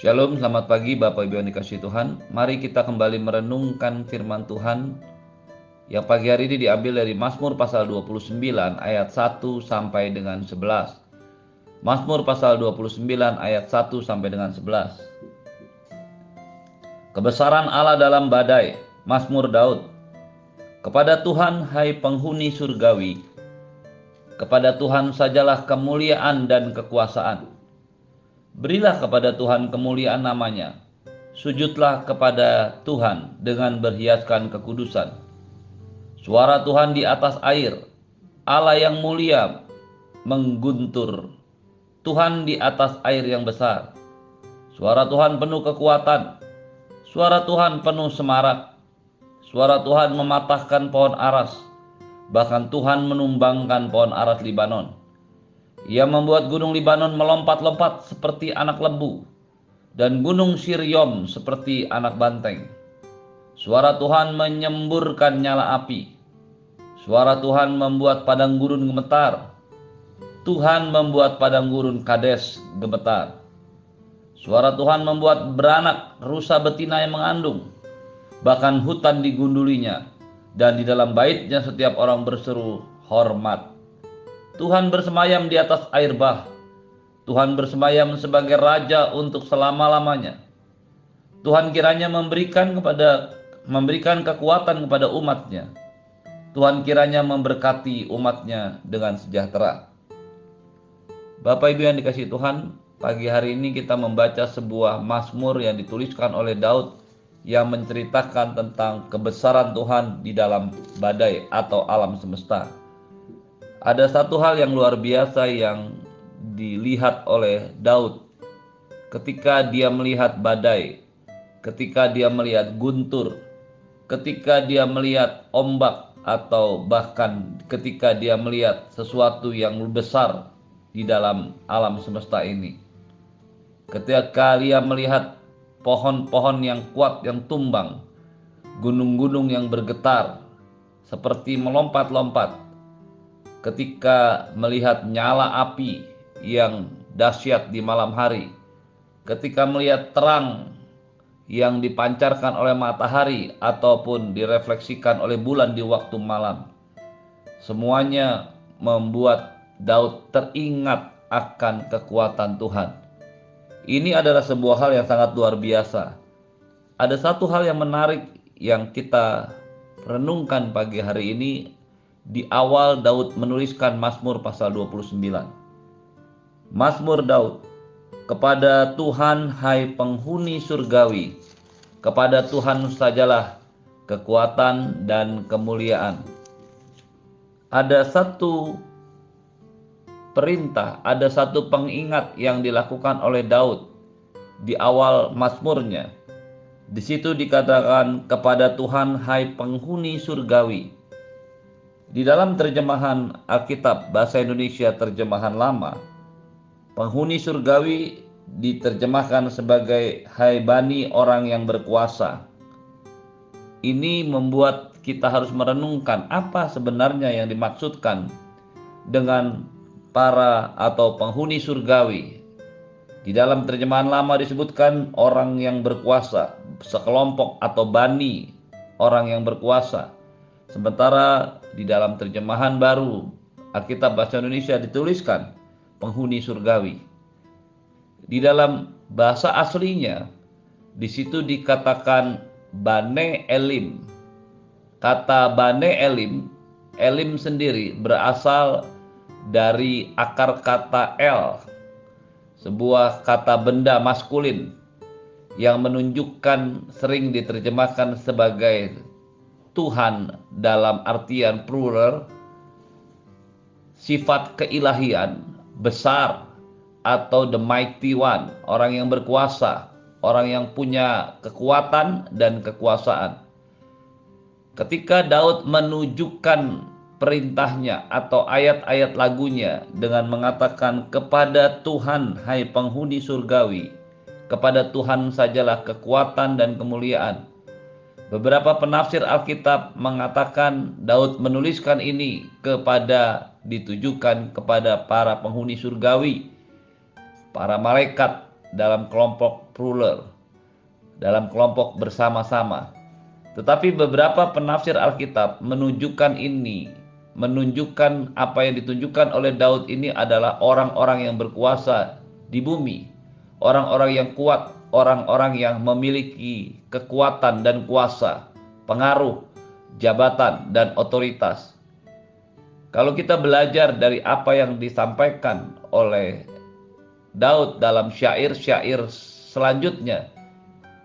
Shalom, selamat pagi Bapak Ibu yang dikasih Tuhan. Mari kita kembali merenungkan firman Tuhan yang pagi hari ini diambil dari Mazmur pasal 29 ayat 1 sampai dengan 11. Mazmur pasal 29 ayat 1 sampai dengan 11. Kebesaran Allah dalam badai, Mazmur Daud. Kepada Tuhan hai penghuni surgawi, kepada Tuhan sajalah kemuliaan dan kekuasaan. Berilah kepada Tuhan kemuliaan namanya. Sujudlah kepada Tuhan dengan berhiaskan kekudusan. Suara Tuhan di atas air. Allah yang mulia mengguntur. Tuhan di atas air yang besar. Suara Tuhan penuh kekuatan. Suara Tuhan penuh semarak. Suara Tuhan mematahkan pohon aras Bahkan Tuhan menumbangkan pohon aras Libanon. Ia membuat gunung Libanon melompat-lompat seperti anak lembu dan gunung Sirion seperti anak banteng. Suara Tuhan menyemburkan nyala api. Suara Tuhan membuat padang gurun gemetar. Tuhan membuat padang gurun Kades gemetar. Suara Tuhan membuat beranak rusa betina yang mengandung. Bahkan hutan digundulinya dan di dalam baitnya setiap orang berseru hormat. Tuhan bersemayam di atas air bah. Tuhan bersemayam sebagai raja untuk selama-lamanya. Tuhan kiranya memberikan kepada memberikan kekuatan kepada umatnya. Tuhan kiranya memberkati umatnya dengan sejahtera. Bapak Ibu yang dikasih Tuhan, pagi hari ini kita membaca sebuah mazmur yang dituliskan oleh Daud yang menceritakan tentang kebesaran Tuhan di dalam badai atau alam semesta. Ada satu hal yang luar biasa yang dilihat oleh Daud ketika dia melihat badai, ketika dia melihat guntur, ketika dia melihat ombak atau bahkan ketika dia melihat sesuatu yang besar di dalam alam semesta ini. Ketika dia melihat pohon-pohon yang kuat yang tumbang, gunung-gunung yang bergetar, seperti melompat-lompat ketika melihat nyala api yang dahsyat di malam hari, ketika melihat terang yang dipancarkan oleh matahari ataupun direfleksikan oleh bulan di waktu malam. Semuanya membuat Daud teringat akan kekuatan Tuhan. Ini adalah sebuah hal yang sangat luar biasa. Ada satu hal yang menarik yang kita renungkan pagi hari ini di awal Daud menuliskan Mazmur pasal 29. Mazmur Daud, kepada Tuhan hai penghuni surgawi, kepada Tuhan sajalah kekuatan dan kemuliaan. Ada satu perintah, ada satu pengingat yang dilakukan oleh Daud di awal Mazmurnya. Di situ dikatakan kepada Tuhan hai penghuni surgawi. Di dalam terjemahan Alkitab bahasa Indonesia terjemahan lama, penghuni surgawi diterjemahkan sebagai hai bani orang yang berkuasa. Ini membuat kita harus merenungkan apa sebenarnya yang dimaksudkan dengan para atau penghuni surgawi. Di dalam terjemahan lama disebutkan orang yang berkuasa, sekelompok atau bani orang yang berkuasa. Sementara di dalam terjemahan baru Alkitab Bahasa Indonesia dituliskan penghuni surgawi. Di dalam bahasa aslinya di situ dikatakan Bane Elim. Kata Bane Elim, Elim sendiri berasal dari akar kata el, sebuah kata benda maskulin yang menunjukkan sering diterjemahkan sebagai Tuhan dalam artian plural, sifat keilahian besar atau the mighty one, orang yang berkuasa, orang yang punya kekuatan dan kekuasaan. Ketika Daud menunjukkan perintahnya atau ayat-ayat lagunya dengan mengatakan kepada Tuhan hai penghuni surgawi kepada Tuhan sajalah kekuatan dan kemuliaan Beberapa penafsir Alkitab mengatakan Daud menuliskan ini kepada ditujukan kepada para penghuni surgawi, para malaikat dalam kelompok plural, dalam kelompok bersama-sama. Tetapi beberapa penafsir Alkitab menunjukkan ini, menunjukkan apa yang ditunjukkan oleh Daud ini adalah orang-orang yang berkuasa di bumi, orang-orang yang kuat, orang-orang yang memiliki kekuatan dan kuasa, pengaruh, jabatan, dan otoritas. Kalau kita belajar dari apa yang disampaikan oleh Daud dalam syair-syair selanjutnya,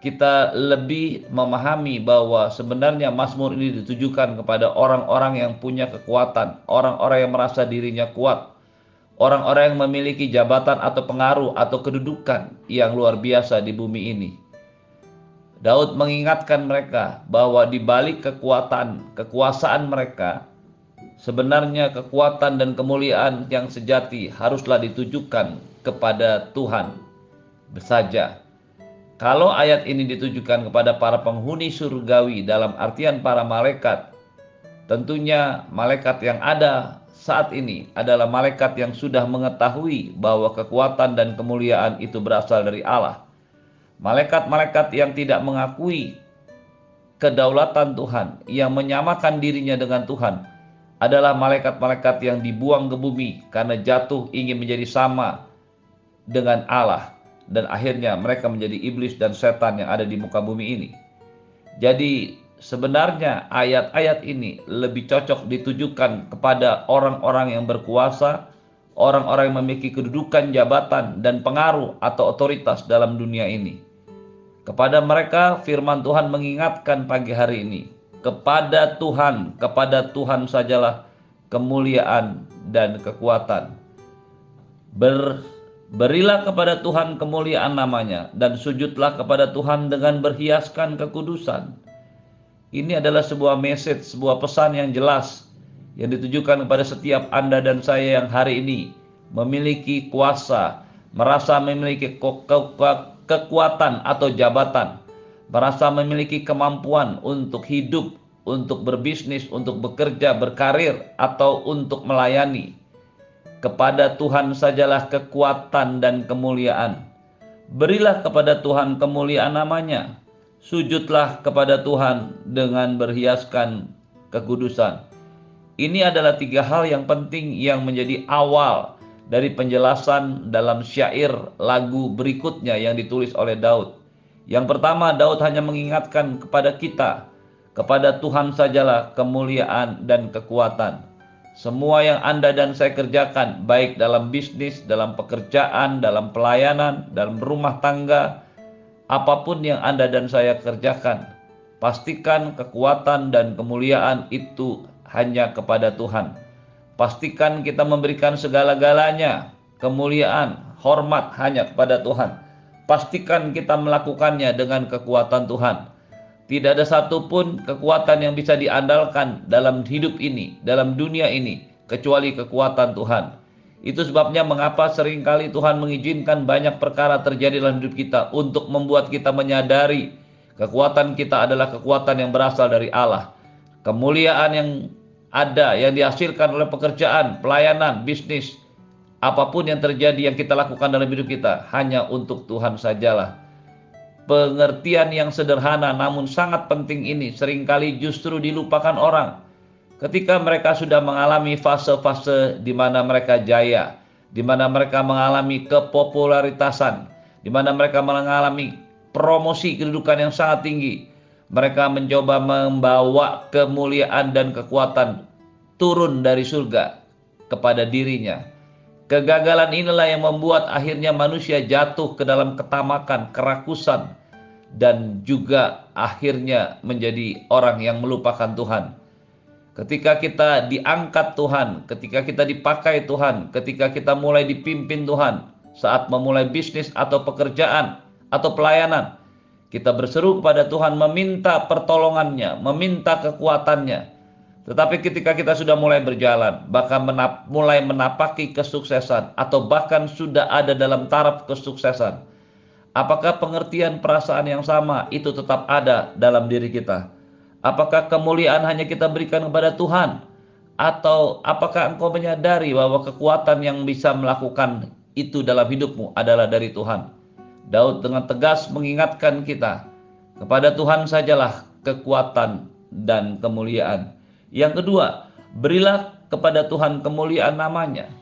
kita lebih memahami bahwa sebenarnya Mazmur ini ditujukan kepada orang-orang yang punya kekuatan, orang-orang yang merasa dirinya kuat, orang-orang yang memiliki jabatan atau pengaruh atau kedudukan yang luar biasa di bumi ini. Daud mengingatkan mereka bahwa di balik kekuatan, kekuasaan mereka, Sebenarnya kekuatan dan kemuliaan yang sejati haruslah ditujukan kepada Tuhan saja. Kalau ayat ini ditujukan kepada para penghuni surgawi dalam artian para malaikat, tentunya malaikat yang ada saat ini adalah malaikat yang sudah mengetahui bahwa kekuatan dan kemuliaan itu berasal dari Allah. Malaikat-malaikat yang tidak mengakui kedaulatan Tuhan, yang menyamakan dirinya dengan Tuhan, adalah malaikat-malaikat yang dibuang ke bumi karena jatuh ingin menjadi sama dengan Allah dan akhirnya mereka menjadi iblis dan setan yang ada di muka bumi ini. Jadi sebenarnya ayat-ayat ini lebih cocok ditujukan kepada orang-orang yang berkuasa, orang-orang yang memiliki kedudukan, jabatan, dan pengaruh atau otoritas dalam dunia ini. Kepada mereka firman Tuhan mengingatkan pagi hari ini kepada Tuhan, kepada Tuhan sajalah kemuliaan dan kekuatan. Ber, berilah kepada Tuhan kemuliaan namanya dan sujudlah kepada Tuhan dengan berhiaskan kekudusan. Ini adalah sebuah message, sebuah pesan yang jelas yang ditujukan kepada setiap Anda dan saya yang hari ini memiliki kuasa, merasa memiliki ke ke ke kekuatan atau jabatan, merasa memiliki kemampuan untuk hidup, untuk berbisnis, untuk bekerja, berkarir, atau untuk melayani. Kepada Tuhan sajalah kekuatan dan kemuliaan. Berilah kepada Tuhan kemuliaan namanya. Sujudlah kepada Tuhan dengan berhiaskan kekudusan. Ini adalah tiga hal yang penting yang menjadi awal dari penjelasan dalam syair lagu berikutnya yang ditulis oleh Daud. Yang pertama, Daud hanya mengingatkan kepada kita, kepada Tuhan sajalah kemuliaan dan kekuatan. Semua yang Anda dan saya kerjakan, baik dalam bisnis, dalam pekerjaan, dalam pelayanan, dalam rumah tangga, apa pun yang Anda dan saya kerjakan, pastikan kekuatan dan kemuliaan itu hanya kepada Tuhan. Pastikan kita memberikan segala-galanya, kemuliaan, hormat hanya kepada Tuhan pastikan kita melakukannya dengan kekuatan Tuhan. Tidak ada satupun kekuatan yang bisa diandalkan dalam hidup ini, dalam dunia ini, kecuali kekuatan Tuhan. Itu sebabnya mengapa sering kali Tuhan mengizinkan banyak perkara terjadi dalam hidup kita untuk membuat kita menyadari kekuatan kita adalah kekuatan yang berasal dari Allah. Kemuliaan yang ada yang dihasilkan oleh pekerjaan, pelayanan, bisnis, apa pun yang terjadi yang kita lakukan dalam hidup kita hanya untuk Tuhan sajalah. Pengertian yang sederhana namun sangat penting ini sering kali justru dilupakan orang. Ketika mereka sudah mengalami fase-fase di mana mereka jaya, di mana mereka mengalami kepopularitasan, di mana mereka mengalami promosi kedudukan yang sangat tinggi, mereka mencoba membawa kemuliaan dan kekuatan turun dari surga kepada dirinya Kegagalan inilah yang membuat akhirnya manusia jatuh ke dalam ketamakan, kerakusan, dan juga akhirnya menjadi orang yang melupakan Tuhan. Ketika kita diangkat Tuhan, ketika kita dipakai Tuhan, ketika kita mulai dipimpin Tuhan, saat memulai bisnis atau pekerjaan atau pelayanan, kita berseru kepada Tuhan meminta pertolongannya, meminta kekuatannya, tetapi ketika kita sudah mulai berjalan, bahkan menap, mulai menapaki kesuksesan, atau bahkan sudah ada dalam taraf kesuksesan, apakah pengertian perasaan yang sama itu tetap ada dalam diri kita? Apakah kemuliaan hanya kita berikan kepada Tuhan? Atau apakah engkau menyadari bahwa kekuatan yang bisa melakukan itu dalam hidupmu adalah dari Tuhan? Daud dengan tegas mengingatkan kita, kepada Tuhan sajalah kekuatan dan kemuliaan. Yang kedua, berilah kepada Tuhan kemuliaan namanya.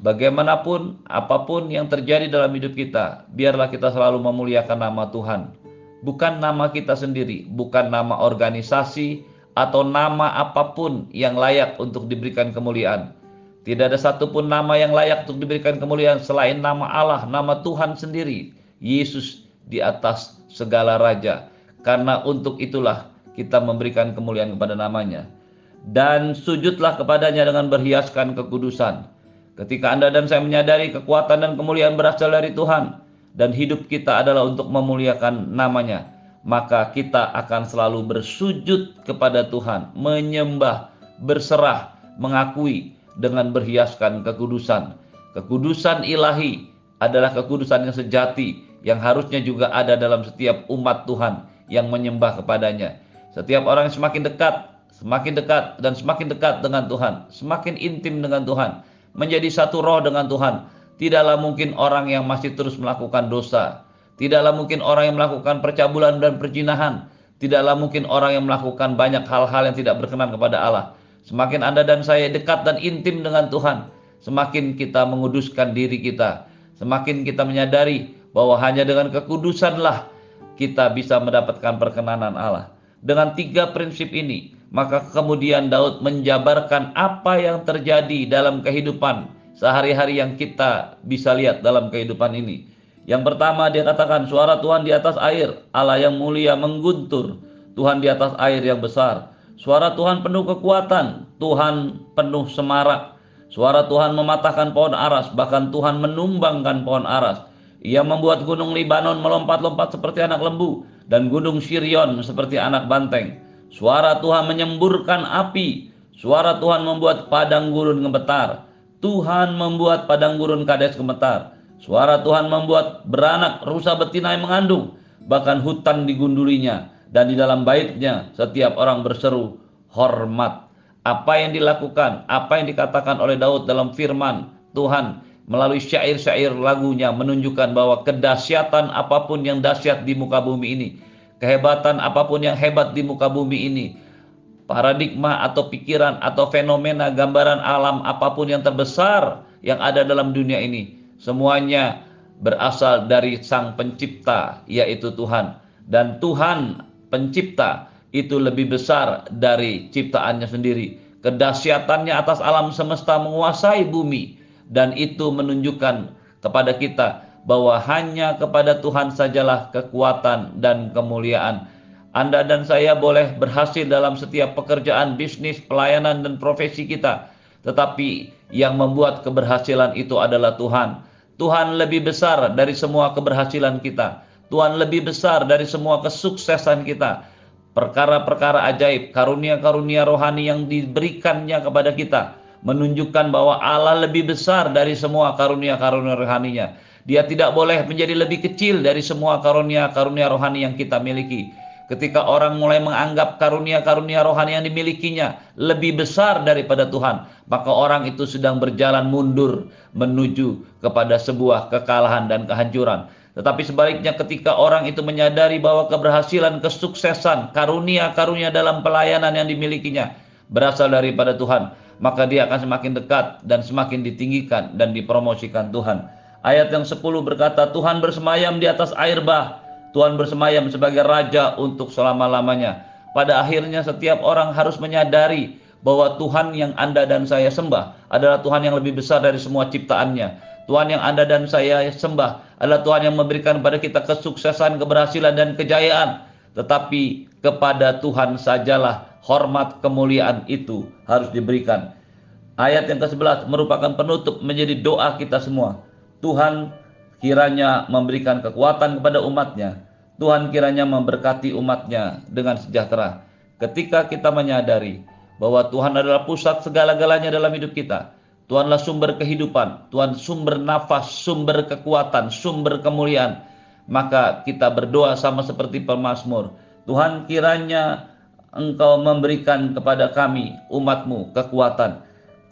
Bagaimanapun, apa pun yang terjadi dalam hidup kita, biarlah kita selalu memuliakan nama Tuhan. Bukan nama kita sendiri, bukan nama organisasi, atau nama apa pun yang layak untuk diberikan kemuliaan. Tidak ada satupun nama yang layak untuk diberikan kemuliaan selain nama Allah, nama Tuhan sendiri. Yesus di atas segala raja. Karena untuk itulah kita memberikan kemuliaan kepada namanya. Dan sujudlah kepadanya dengan berhiaskan kekudusan. Ketika Anda dan saya menyadari kekuatan dan kemuliaan berasal dari Tuhan. Dan hidup kita adalah untuk memuliakan namanya. Maka kita akan selalu bersujud kepada Tuhan. Menyembah, berserah, mengakui dengan berhiaskan kekudusan. Kekudusan ilahi adalah kekudusan yang sejati yang harusnya juga ada dalam setiap umat Tuhan yang menyembah kepadanya. Setiap orang yang semakin dekat, semakin dekat dan semakin dekat dengan Tuhan, semakin intim dengan Tuhan, menjadi satu roh dengan Tuhan. Tidaklah mungkin orang yang masih terus melakukan dosa. Tidaklah mungkin orang yang melakukan percabulan dan perjinahan. Tidaklah mungkin orang yang melakukan banyak hal-hal yang tidak berkenan kepada Allah. Semakin Anda dan saya dekat dan intim dengan Tuhan, semakin kita menguduskan diri kita. Semakin kita menyadari bahwa hanya dengan kekudusanlah kita bisa mendapatkan perkenanan Allah. Dengan tiga prinsip ini, maka kemudian Daud menjabarkan apa yang terjadi dalam kehidupan sehari-hari yang kita bisa lihat dalam kehidupan ini. Yang pertama dia katakan suara Tuhan di atas air, Allah yang mulia mengguntur, Tuhan di atas air yang besar. Suara Tuhan penuh kekuatan, Tuhan penuh semarak. Suara Tuhan mematahkan pohon aras, bahkan Tuhan menumbangkan pohon aras. Ia membuat gunung Libanon melompat-lompat seperti anak lembu dan gunung Sirion seperti anak banteng. Suara Tuhan menyemburkan api. Suara Tuhan membuat padang gurun gemetar. Tuhan membuat padang gurun kades gemetar. Suara Tuhan membuat beranak rusa betina yang mengandung. Bahkan hutan digundulinya. Dan di dalam baitnya setiap orang berseru hormat. Apa yang dilakukan, apa yang dikatakan oleh Daud dalam firman Tuhan melalui syair-syair lagunya menunjukkan bahwa kedahsyatan apa pun yang dahsyat di muka bumi ini, kehebatan apa pun yang hebat di muka bumi ini, paradigma atau pikiran atau fenomena gambaran alam apa pun yang terbesar yang ada dalam dunia ini, semuanya berasal dari Sang Pencipta, yaitu Tuhan. Dan Tuhan Pencipta itu lebih besar dari ciptaannya sendiri. Kedahsyatannya atas alam semesta menguasai bumi dan itu menunjukkan kepada kita bahwa hanya kepada Tuhan sajalah kekuatan dan kemuliaan. Anda dan saya boleh berhasil dalam setiap pekerjaan, bisnis, pelayanan, dan profesi kita, tetapi yang membuat keberhasilan itu adalah Tuhan. Tuhan lebih besar dari semua keberhasilan kita. Tuhan lebih besar dari semua kesuksesan kita. Perkara-perkara ajaib, karunia-karunia rohani yang diberikannya kepada kita menunjukkan bahwa Allah lebih besar dari semua karunia-karunia rohaninya. Dia tidak boleh menjadi lebih kecil dari semua karunia-karunia rohani yang kita miliki. Ketika orang mulai menganggap karunia-karunia rohani yang dimilikinya lebih besar daripada Tuhan, maka orang itu sedang berjalan mundur menuju kepada sebuah kekalahan dan kehancuran. Tetapi sebaliknya ketika orang itu menyadari bahwa keberhasilan, kesuksesan, karunia-karunia dalam pelayanan yang dimilikinya berasal daripada Tuhan, maka dia akan semakin dekat dan semakin ditinggikan dan dipromosikan Tuhan. Ayat yang 10 berkata, Tuhan bersemayam di atas air bah. Tuhan bersemayam sebagai raja untuk selama-lamanya. Pada akhirnya setiap orang harus menyadari bahwa Tuhan yang Anda dan saya sembah adalah Tuhan yang lebih besar dari semua ciptaannya. Tuhan yang Anda dan saya sembah adalah Tuhan yang memberikan kepada kita kesuksesan, keberhasilan, dan kejayaan. Tetapi kepada Tuhan sajalah hormat kemuliaan itu harus diberikan. Ayat yang ke-11 merupakan penutup menjadi doa kita semua. Tuhan kiranya memberikan kekuatan kepada umatnya. Tuhan kiranya memberkati umatnya dengan sejahtera. Ketika kita menyadari bahwa Tuhan adalah pusat segala-galanya dalam hidup kita. Tuhanlah sumber kehidupan, Tuhan sumber nafas, sumber kekuatan, sumber kemuliaan. Maka kita berdoa sama seperti pemazmur. Tuhan kiranya engkau memberikan kepada kami umatmu kekuatan.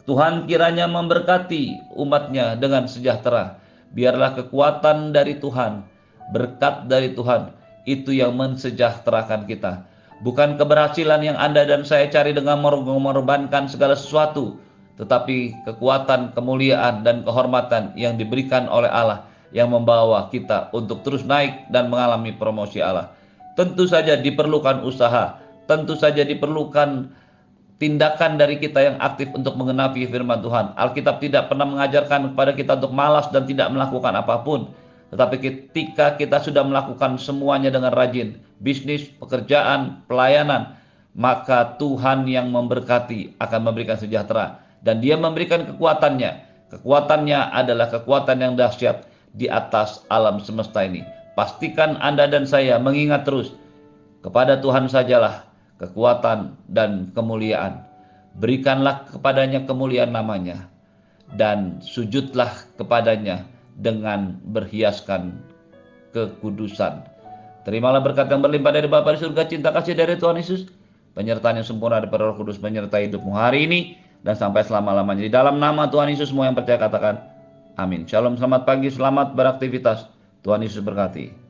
Tuhan kiranya memberkati umatnya dengan sejahtera. Biarlah kekuatan dari Tuhan berkat dari Tuhan itu yang mensejahterakan kita. Bukan keberhasilan yang Anda dan saya cari dengan mengorbankan segala sesuatu, tetapi kekuatan, kemuliaan, dan kehormatan yang diberikan oleh Allah yang membawa kita untuk terus naik dan mengalami promosi Allah. Tentu saja diperlukan usaha, tentu saja diperlukan tindakan dari kita yang aktif untuk mengenapi firman Tuhan. Alkitab tidak pernah mengajarkan kepada kita untuk malas dan tidak melakukan apa pun. Tetapi ketika kita sudah melakukan semuanya dengan rajin, bisnis, pekerjaan, pelayanan, maka Tuhan yang memberkati akan memberikan sejahtera dan dia memberikan kekuatannya. Kekuatannya adalah kekuatan yang dahsyat di atas alam semesta ini. Pastikan Anda dan saya mengingat terus kepada Tuhan sajalah kekuatan dan kemuliaan. Berikanlah kepadanya kemuliaan namanya dan sujudlah kepadanya dengan berhiaskan kekudusan. Terimalah berkat yang berlimpah dari Bapa di surga, cinta kasih dari Tuhan Yesus, penyertaan yang sempurna dari Roh Kudus menyertai hidupmu hari ini dan sampai selama-lamanya. Di dalam nama Tuhan Yesus semua yang percaya katakan amin. Shalom, selamat pagi, selamat beraktivitas. Tuhan Yesus berkati.